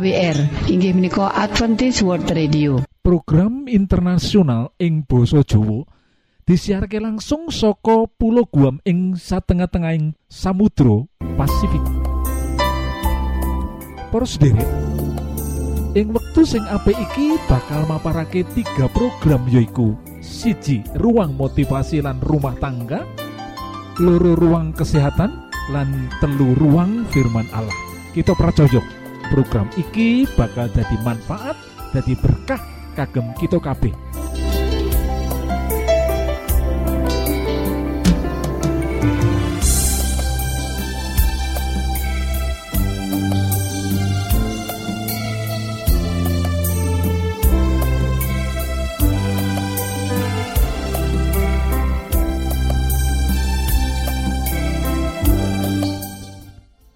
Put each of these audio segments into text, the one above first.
AWR inggih menika Adventist World Radio. Program internasional ing Boso Jowo disiharke langsung soko pulau Guam ing satengah-tengahing Samudro Pasifik. Derek ing wektu sing apik iki bakal maparake tiga program yoiku siji ruang motivasi lan rumah tangga loro ruang kesehatan lan telu ruang firman Allah. Kita pracojok program iki bakal jadi manfaat jadi berkah kagem kita kabeh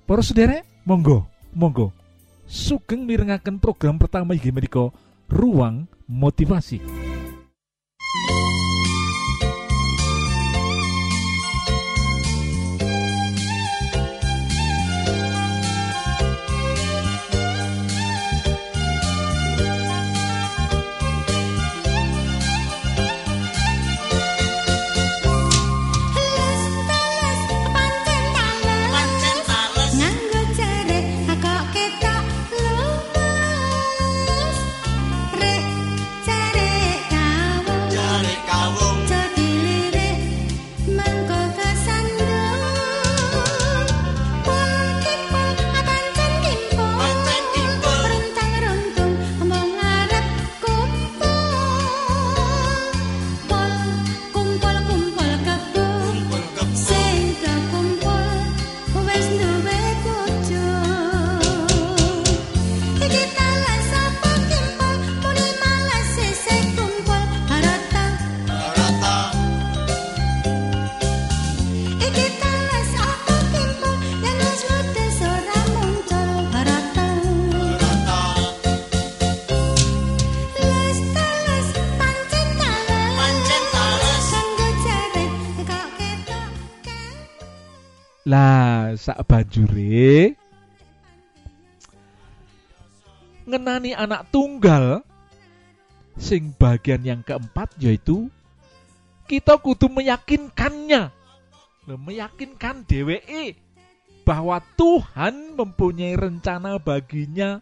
Para monggo, monggo. Sugeng mirengaken program pertama inggih menika Ruang Motivasi. Sak banjure ngenani anak tunggal sing bagian yang keempat yaitu kita kudu meyakinkannya meyakinkan DWE bahwa Tuhan mempunyai rencana baginya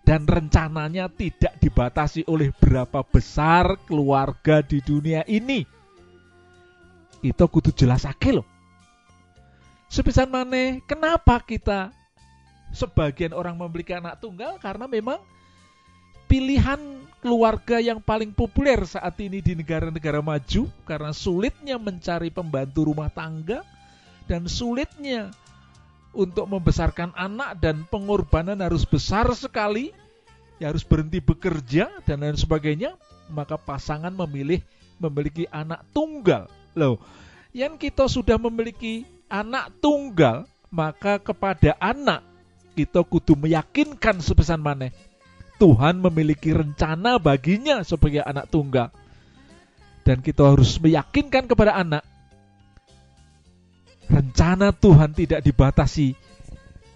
dan rencananya tidak dibatasi oleh berapa besar keluarga di dunia ini. Itu kudu jelasake loh. Sepisan maneh, kenapa kita sebagian orang memiliki anak tunggal? Karena memang pilihan keluarga yang paling populer saat ini di negara-negara maju karena sulitnya mencari pembantu rumah tangga dan sulitnya untuk membesarkan anak dan pengorbanan harus besar sekali ya harus berhenti bekerja dan lain sebagainya maka pasangan memilih memiliki anak tunggal. Loh yang kita sudah memiliki anak tunggal maka kepada anak kita kudu meyakinkan sepesan maneh. Tuhan memiliki rencana baginya sebagai anak tunggal. Dan kita harus meyakinkan kepada anak rencana Tuhan tidak dibatasi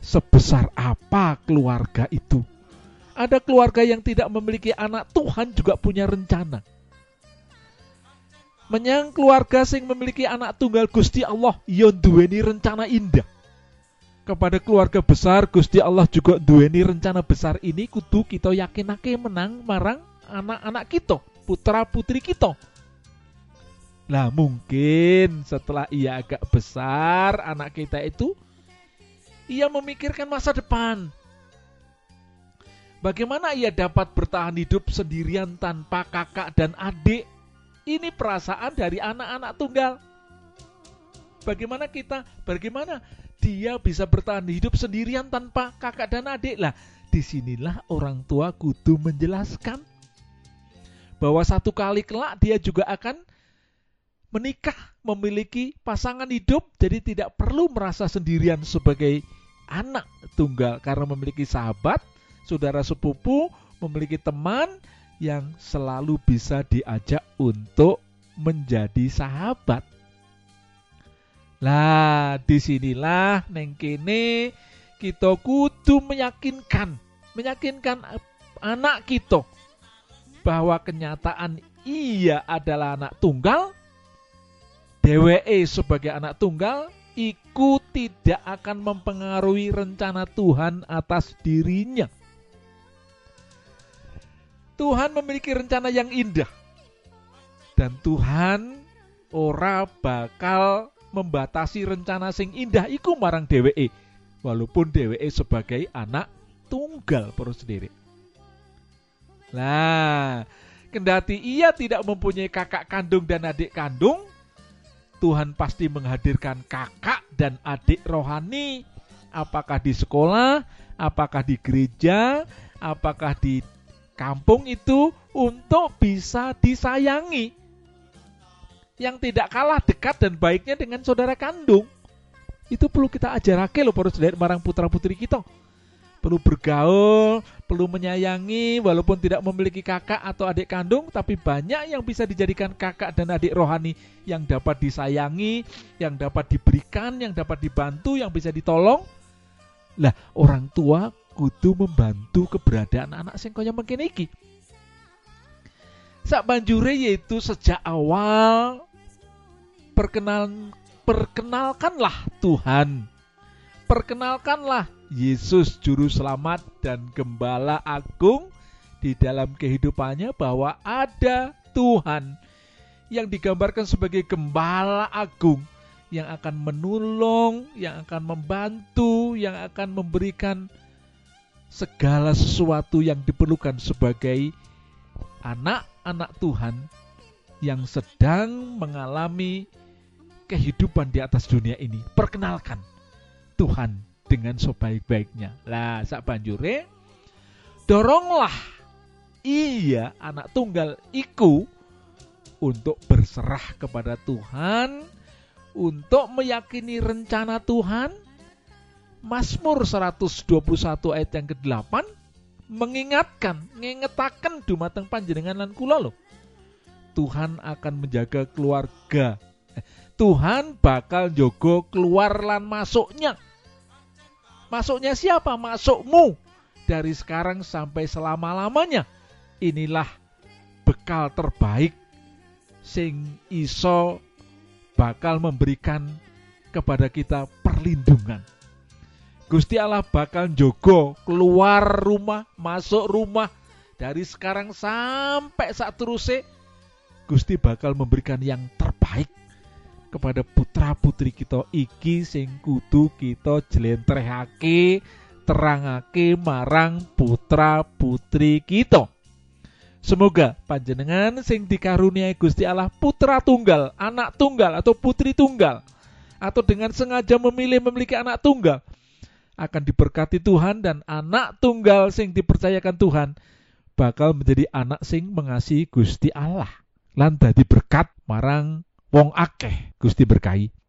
sebesar apa keluarga itu. Ada keluarga yang tidak memiliki anak Tuhan juga punya rencana menyang keluarga sing memiliki anak tunggal Gusti Allah yon duweni rencana indah. Kepada keluarga besar Gusti Allah juga duweni rencana besar ini kudu kita yakinake menang marang anak-anak kita putra putri kita. Lah mungkin setelah ia agak besar anak kita itu ia memikirkan masa depan. Bagaimana ia dapat bertahan hidup sendirian tanpa kakak dan adik Ini perasaan dari anak-anak tunggal. Bagaimana kita, bagaimana dia bisa bertahan hidup sendirian tanpa kakak dan adik lah. Di sinilah orang tua kudu menjelaskan bahwa satu kali kelak dia juga akan menikah, memiliki pasangan hidup, jadi tidak perlu merasa sendirian sebagai anak tunggal karena memiliki sahabat, saudara sepupu, memiliki teman yang selalu bisa diajak untuk menjadi sahabat. Lah, di sinilah neng kene kita kudu meyakinkan, meyakinkan anak kita bahwa kenyataan ia adalah anak tunggal, DWE sebagai anak tunggal, iku tidak akan mempengaruhi rencana Tuhan atas dirinya. Tuhan memiliki rencana yang indah. Dan Tuhan ora bakal membatasi rencana sing indah iku marang DWE. Walaupun DWE sebagai anak tunggal perlu sendiri. Nah, kendati ia tidak mempunyai kakak kandung dan adik kandung, Tuhan pasti menghadirkan kakak dan adik rohani, apakah di sekolah, apakah di gereja, apakah di kampung itu untuk bisa disayangi. Yang tidak kalah dekat dan baiknya dengan saudara kandung. Itu perlu kita ajarake loh para saudara marang putra putri kita perlu bergaul, perlu menyayangi, walaupun tidak memiliki kakak atau adik kandung, tapi banyak yang bisa dijadikan kakak dan adik rohani yang dapat disayangi, yang dapat diberikan, yang dapat dibantu, yang bisa ditolong. Lah, orang tua kudu membantu keberadaan anak sing kaya mungkin iki. Sak banjure yaitu sejak awal perkenalan perkenalkanlah Tuhan. Perkenalkanlah Yesus juru selamat dan gembala agung di dalam kehidupannya bahwa ada Tuhan yang digambarkan sebagai gembala agung yang akan menolong, yang akan membantu, yang akan memberikan segala sesuatu yang diperlukan sebagai anak-anak Tuhan yang sedang mengalami kehidupan di atas dunia ini. Perkenalkan Tuhan dengan sebaik-baiknya. Lah, sak banjure doronglah iya anak tunggal iku untuk berserah kepada Tuhan, untuk meyakini rencana Tuhan. Mazmur 121 ayat yang ke-8 mengingatkan, ngengetaken dumateng panjenengan lan kula loh. Tuhan akan menjaga keluarga. Eh, Tuhan bakal jogo keluar lan masuknya. Masuknya siapa? Masukmu. Dari sekarang sampai selama-lamanya. Inilah bekal terbaik sing iso bakal memberikan kepada kita perlindungan. Gusti Allah bakal jogo keluar rumah, masuk rumah dari sekarang sampai saat terusnya Gusti bakal memberikan yang terbaik kepada putra putri kita iki sing kudu kita jlentrehake terangake marang putra putri kita. Semoga panjenengan sing dikaruniai Gusti Allah putra tunggal, anak tunggal atau putri tunggal atau dengan sengaja memilih memiliki anak tunggal akan diberkati Tuhan dan anak tunggal sing dipercayakan Tuhan bakal menjadi anak sing mengasihi Gusti Allah. Lan dadi berkat marang wong akeh Gusti berkahi.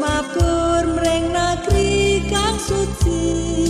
Mabur mring negeri kang suci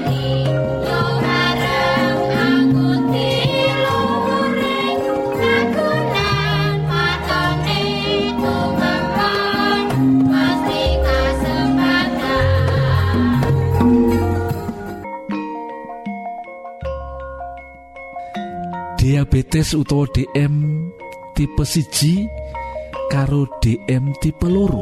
diabetes utawa DM tipe siji karo DM tipe loro.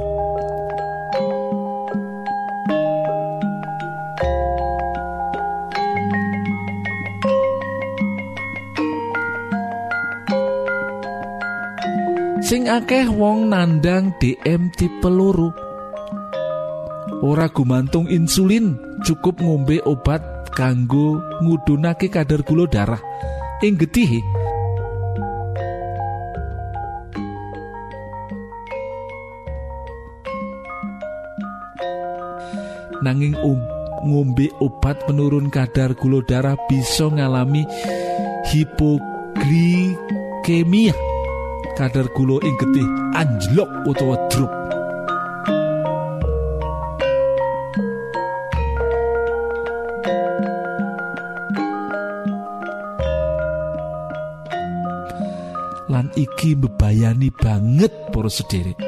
Sing akeh wong nandang DM tipe loro. Ora gumantung insulin cukup ngombe obat kanggo ngudunake kadar gula darah ing getihe nanging um, ngombe obat penurun kadar gula darah bisa ngalami hipoglikemia kadar gula ing getih anjlok utawa drop iki mbebayani banget para sederek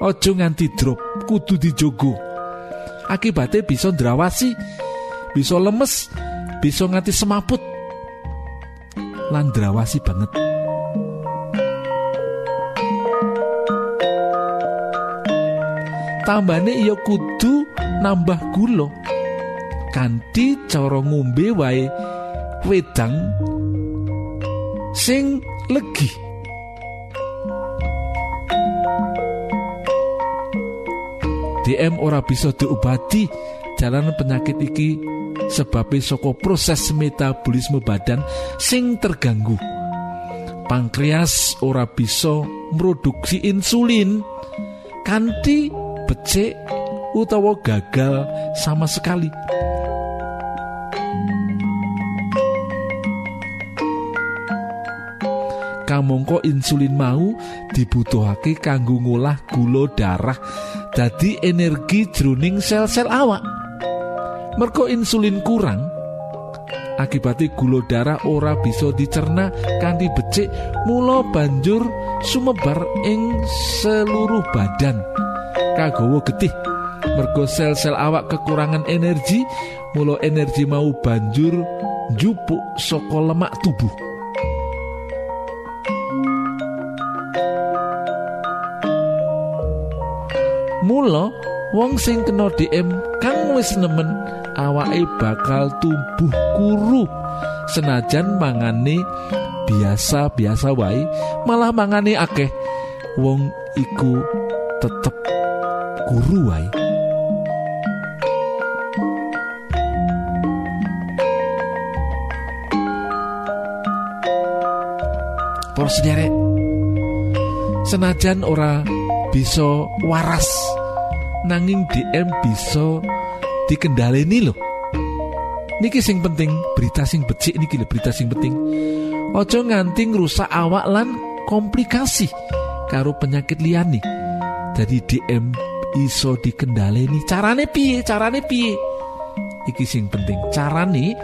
Ojo nganti drop kudu dijogo. Akibatnya bisa ndrawasi bisa lemes bisa nganti semaput. Lan ndrawasi banget. Tambane iya kudu nambah gula. Kanthi cara ngombe wae wedang sing legi DM ora bisa diobati jalanan penyakit iki sebabnya saka proses metabolisme badan sing terganggu. Pankreas ora bisa produksi insulin kanthi becik utawa gagal sama sekali. Kamangka insulin mau dibutuhake kanggo ngolah gula darah dadi energi jroning sel-sel awak. Merko insulin kurang akibatnya gula darah ora bisa dicerna kanthi becik mula banjur sumebar ing seluruh badan. Kagawa getih mergo sel-sel awak kekurangan energi mula energi mau banjur njupuk saka lemak tubuh Mula wong sing kena DM kang wis nemen awake bakal tumbuh kuru. Senajan mangane biasa-biasa wae malah mangane akeh. Wong iku tetep kuru wae. Senajan ora bisa waras nanging DM bisa dikendaleni loh niki sing penting berita sing becik niki lho berita sing penting. Ojo nganti ngrusak awak lan komplikasi karo penyakit liyane. Jadi DM iso dikendaleni. Carane piye? Carane piye? Iki sing penting. Carane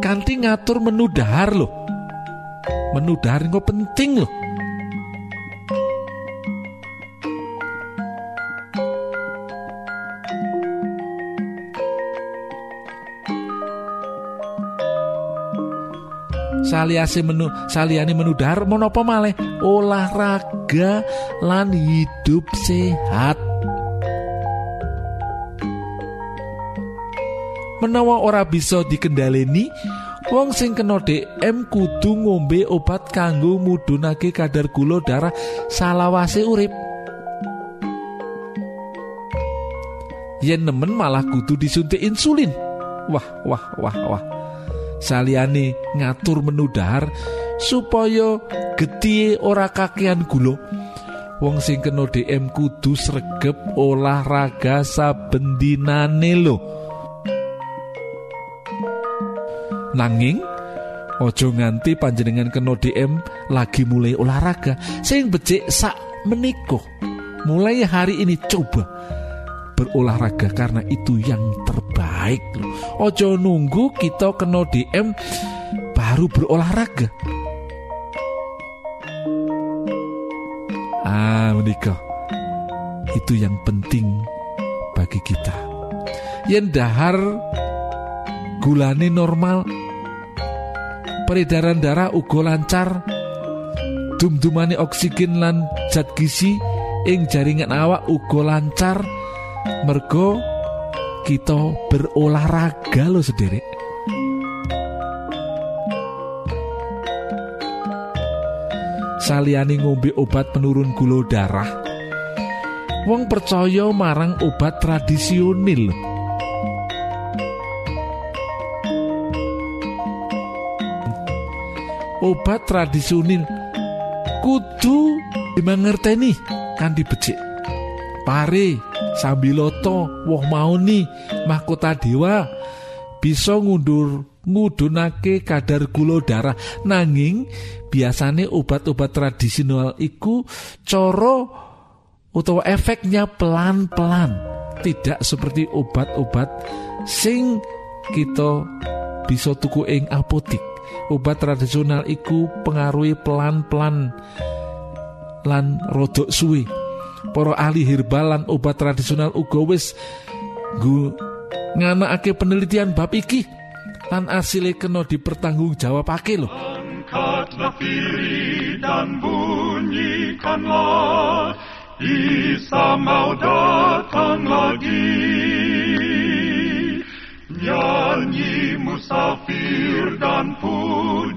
kanthi ngatur menu dahar loh menu dahar penting loh Saliase menu saliyane menu dahar menapa malih olahraga lan hidup sehat. Menawa ora bisa dikendaleni, wong sing kena DM kudu ngombe obat kanggo mudhunake kadar gula darah salawase urip. Yen nemen malah kudu disuntik insulin. Wah, wah, wah, wah. Saliyane ngatur menu dahar supaya getih ora kakean gula. Wong sing kena DM kudu sregep olahraga saben dinane lho. Nanging ojo nganti panjenengan kena DM lagi mulai olahraga sing becik sak meniko mulai hari ini coba berolahraga karena itu yang terbaik loh. Ojo nunggu kita kena DM baru berolahraga. Ah, menikah. Itu yang penting bagi kita. Yen dahar gulane normal, peredaran darah uga lancar, dum-dumane oksigen lan zat gizi ing jaringan awak uga lancar mergo kita berolahraga lo sendiri saliyane ngombe obat penurun gula darah. Wong percaya marang obat tradisional. Obat tradisional kudu dimangerteni kan dibecik pare sambiloto woh mauni mahkota dewa bisa ngundur ngudunake kadar gula darah nanging biasane obat-obat tradisional iku coro utawa efeknya pelan-pelan. Tidak seperti obat-obat sing kita bisa tuku ing apotik. Obat tradisional iku pengaruhi pelan-pelan lan rodok suwe para ahli herbal lan obat tradisional uga wis nganakake penelitian bab iki. Lan asile kena dipertanggungjawabake lho. Angkatlah diri dan bunyikanlah. Isa mau datang lagi. Nyanyi musafir dan pujikanlah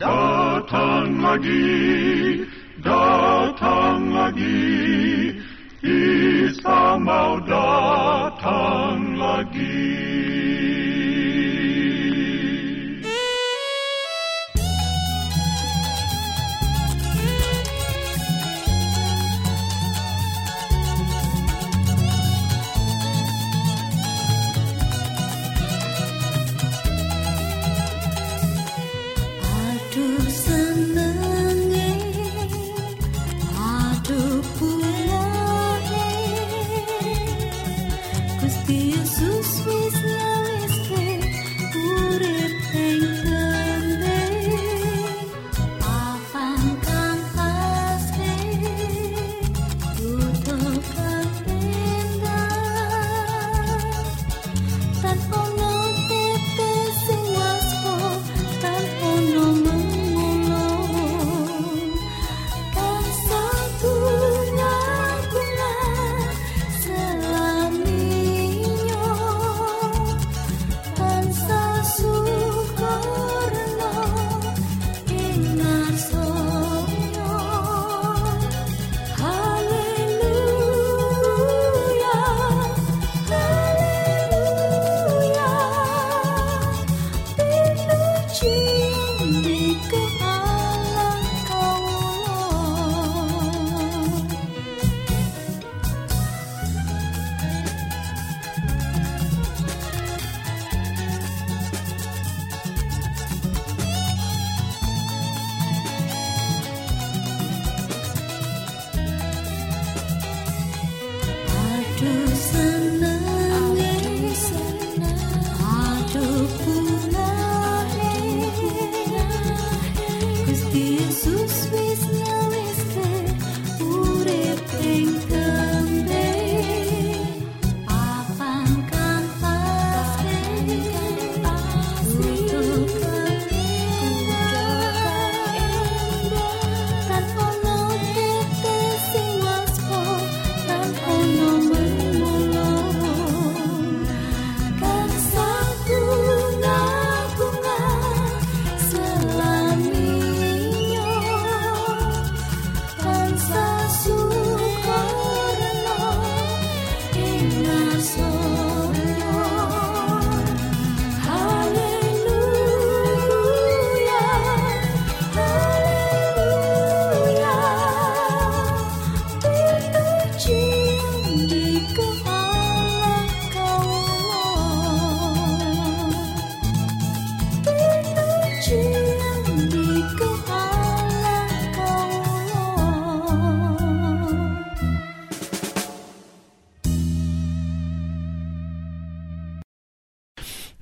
Datang lagi, datang lagi, Isa mau datang lagi.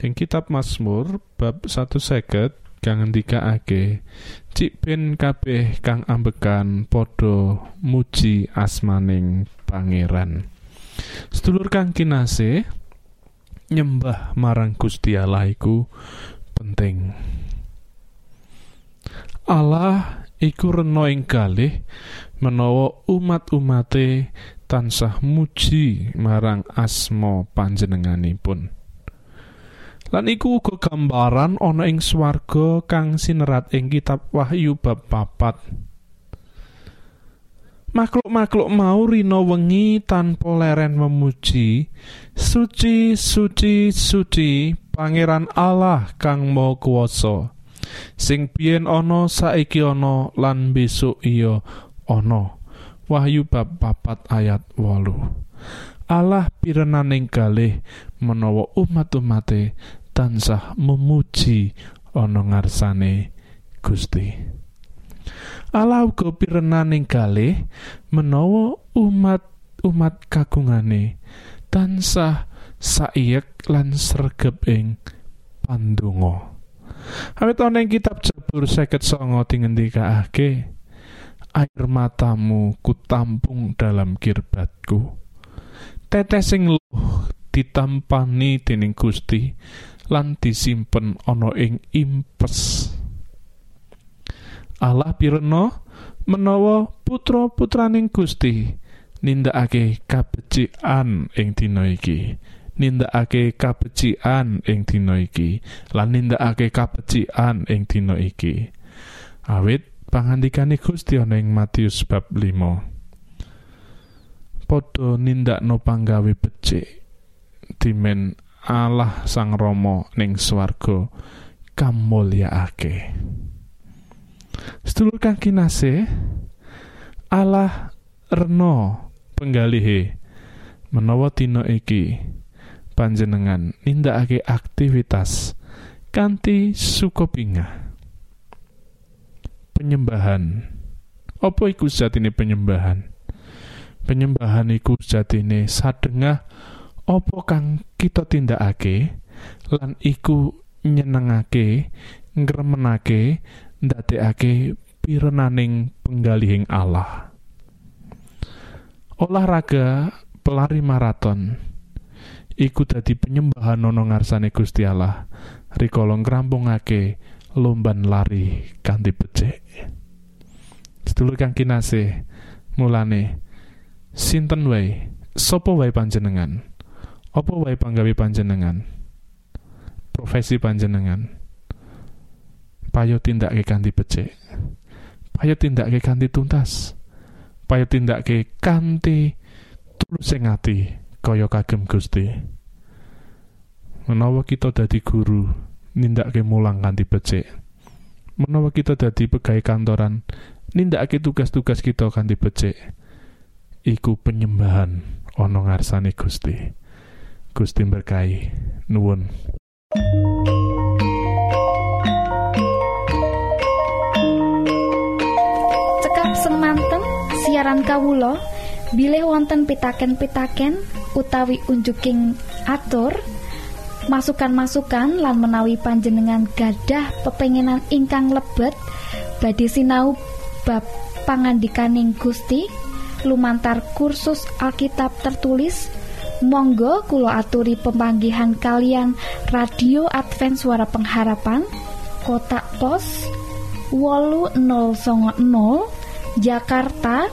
Ing kitab Mazmur bab satu seket kang ngendikake Cik ben kabeh kang ambekan padha muji asmaning pangeran. Sedulur kang kinasih nyembah marang Gusti Allah iku penting. Allah iku rena ing kalih menawa umat-umate tansah muji marang asma panjenenganipun Lan iku uga gambaran ana ing swarga kang sinerat ing kitab Wahyu bab papat. Makhluk-makhluk mau rina wengi tanpa leren memuji, suci suci suci Pangeran Allah kang Maha Kuwasa. Sing biyen ana saiki ana lan besok iya ana. Wahyu bab papat ayat 8. Allah pirenaning kalih menawa umat-umate tansah memuji ana ngarsane Gusti. Allah uga pirenaning kalih menawa umat-umat kagungane tansah saiyek lan sregep ing pandonga. Awit ana ing kitab Jabur 59 dingendikake air matamu kutampung dalam kirbatku tetesing luh ditampani dening Gusti lan disimpen ana ing impes. Allah pirena menawa putra-putraning Gusti nindakake kabecikan ing dina iki. Nindakake kabecikan ing dina iki lan nindakake kabecikan ing dina iki. Awit pangandikane Gusti ana ing Matius bab 5 padha nindakno panggawe becik dimen Allah Sang Rama ning swarga kamulyaake Sedulur kang kinasih Allah rena penggalihe menawa dina iki panjenengan nindakake aktivitas kanthi sukopingah penyembahan. Apa iku sejatine penyembahan? Penyembahan iku sejatine sadengah apa kang kita tindakake? Lan iku nyenengake ngremenake ndadekake pirenaning penggalihing Allah. Olahraga pelari maraton. Iku dadi penyembahan ana ngarsane Gusti Allah. Rikala ngrampungake lomban lari kanthi becik. Sedulur kang kinasih mulane sinten wae? Sapa wae panjenengan apa wae panggawe panjenengan? Profesi panjenengan. Payo tindake kanthi becik. Payo tindake kanthi tuntas. Payo tindake kanthi tulus ing ati kaya kagem Gusti. Menawa kita dadi guru nindakake mulang kanthi becik. Menawa kita dadi pegawai kantoran nindakake tugas-tugas kita kanthi becik. Iku penyembahan ana ngarsane Gusti Gusti berkahi. Nuwun. Cekap semanten siaran kawulo bilih wonten pitaken-pitaken utawi unjuking atur masukan-masukan lan menawi panjenengan gadah pepenginan ingkang lebet badhe sinau bab pangandikaning Gusti. Lumantar kursus Alkitab tertulis Monggo kulo aturi pemanggihan kalian radio Advent suara pengharapan kotak pos wolu 000 Jakarta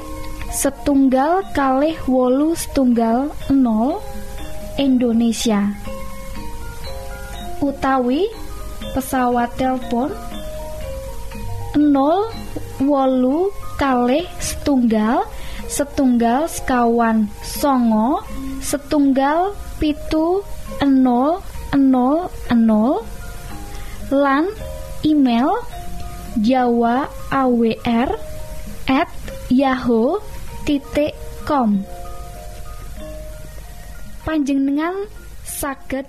setunggal kalih wolu setunggal 0 Indonesia. Utawi pesawat telepon 0 wolu kalih setunggal setunggal sekawan songo setunggal pitu enol enol enol. Lan email jawa awr at yahoo titik com. Panjenengan saged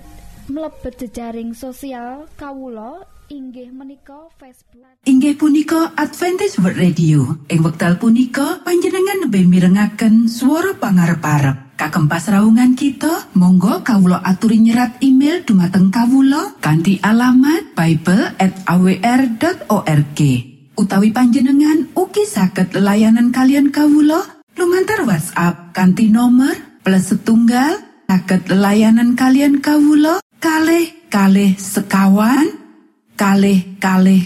mlebet jejaring sosial kawulo inggih menika Facebook. Inggih punika Adventist World Radio. Ing wekdal punika panjenengan lebih mirengaken suara pangarep-arep. Kagem pasraungan kita monggo kawulo aturi nyerat email dumateng kawulo kanthi alamat Bible at awr.org utawi panjenengan ugi saged layanan kalian kawulo lumantar WhatsApp kanthi nomor plus setunggal saged layanan kalian kawulo kalih kalih sekawan kalih kalih kalih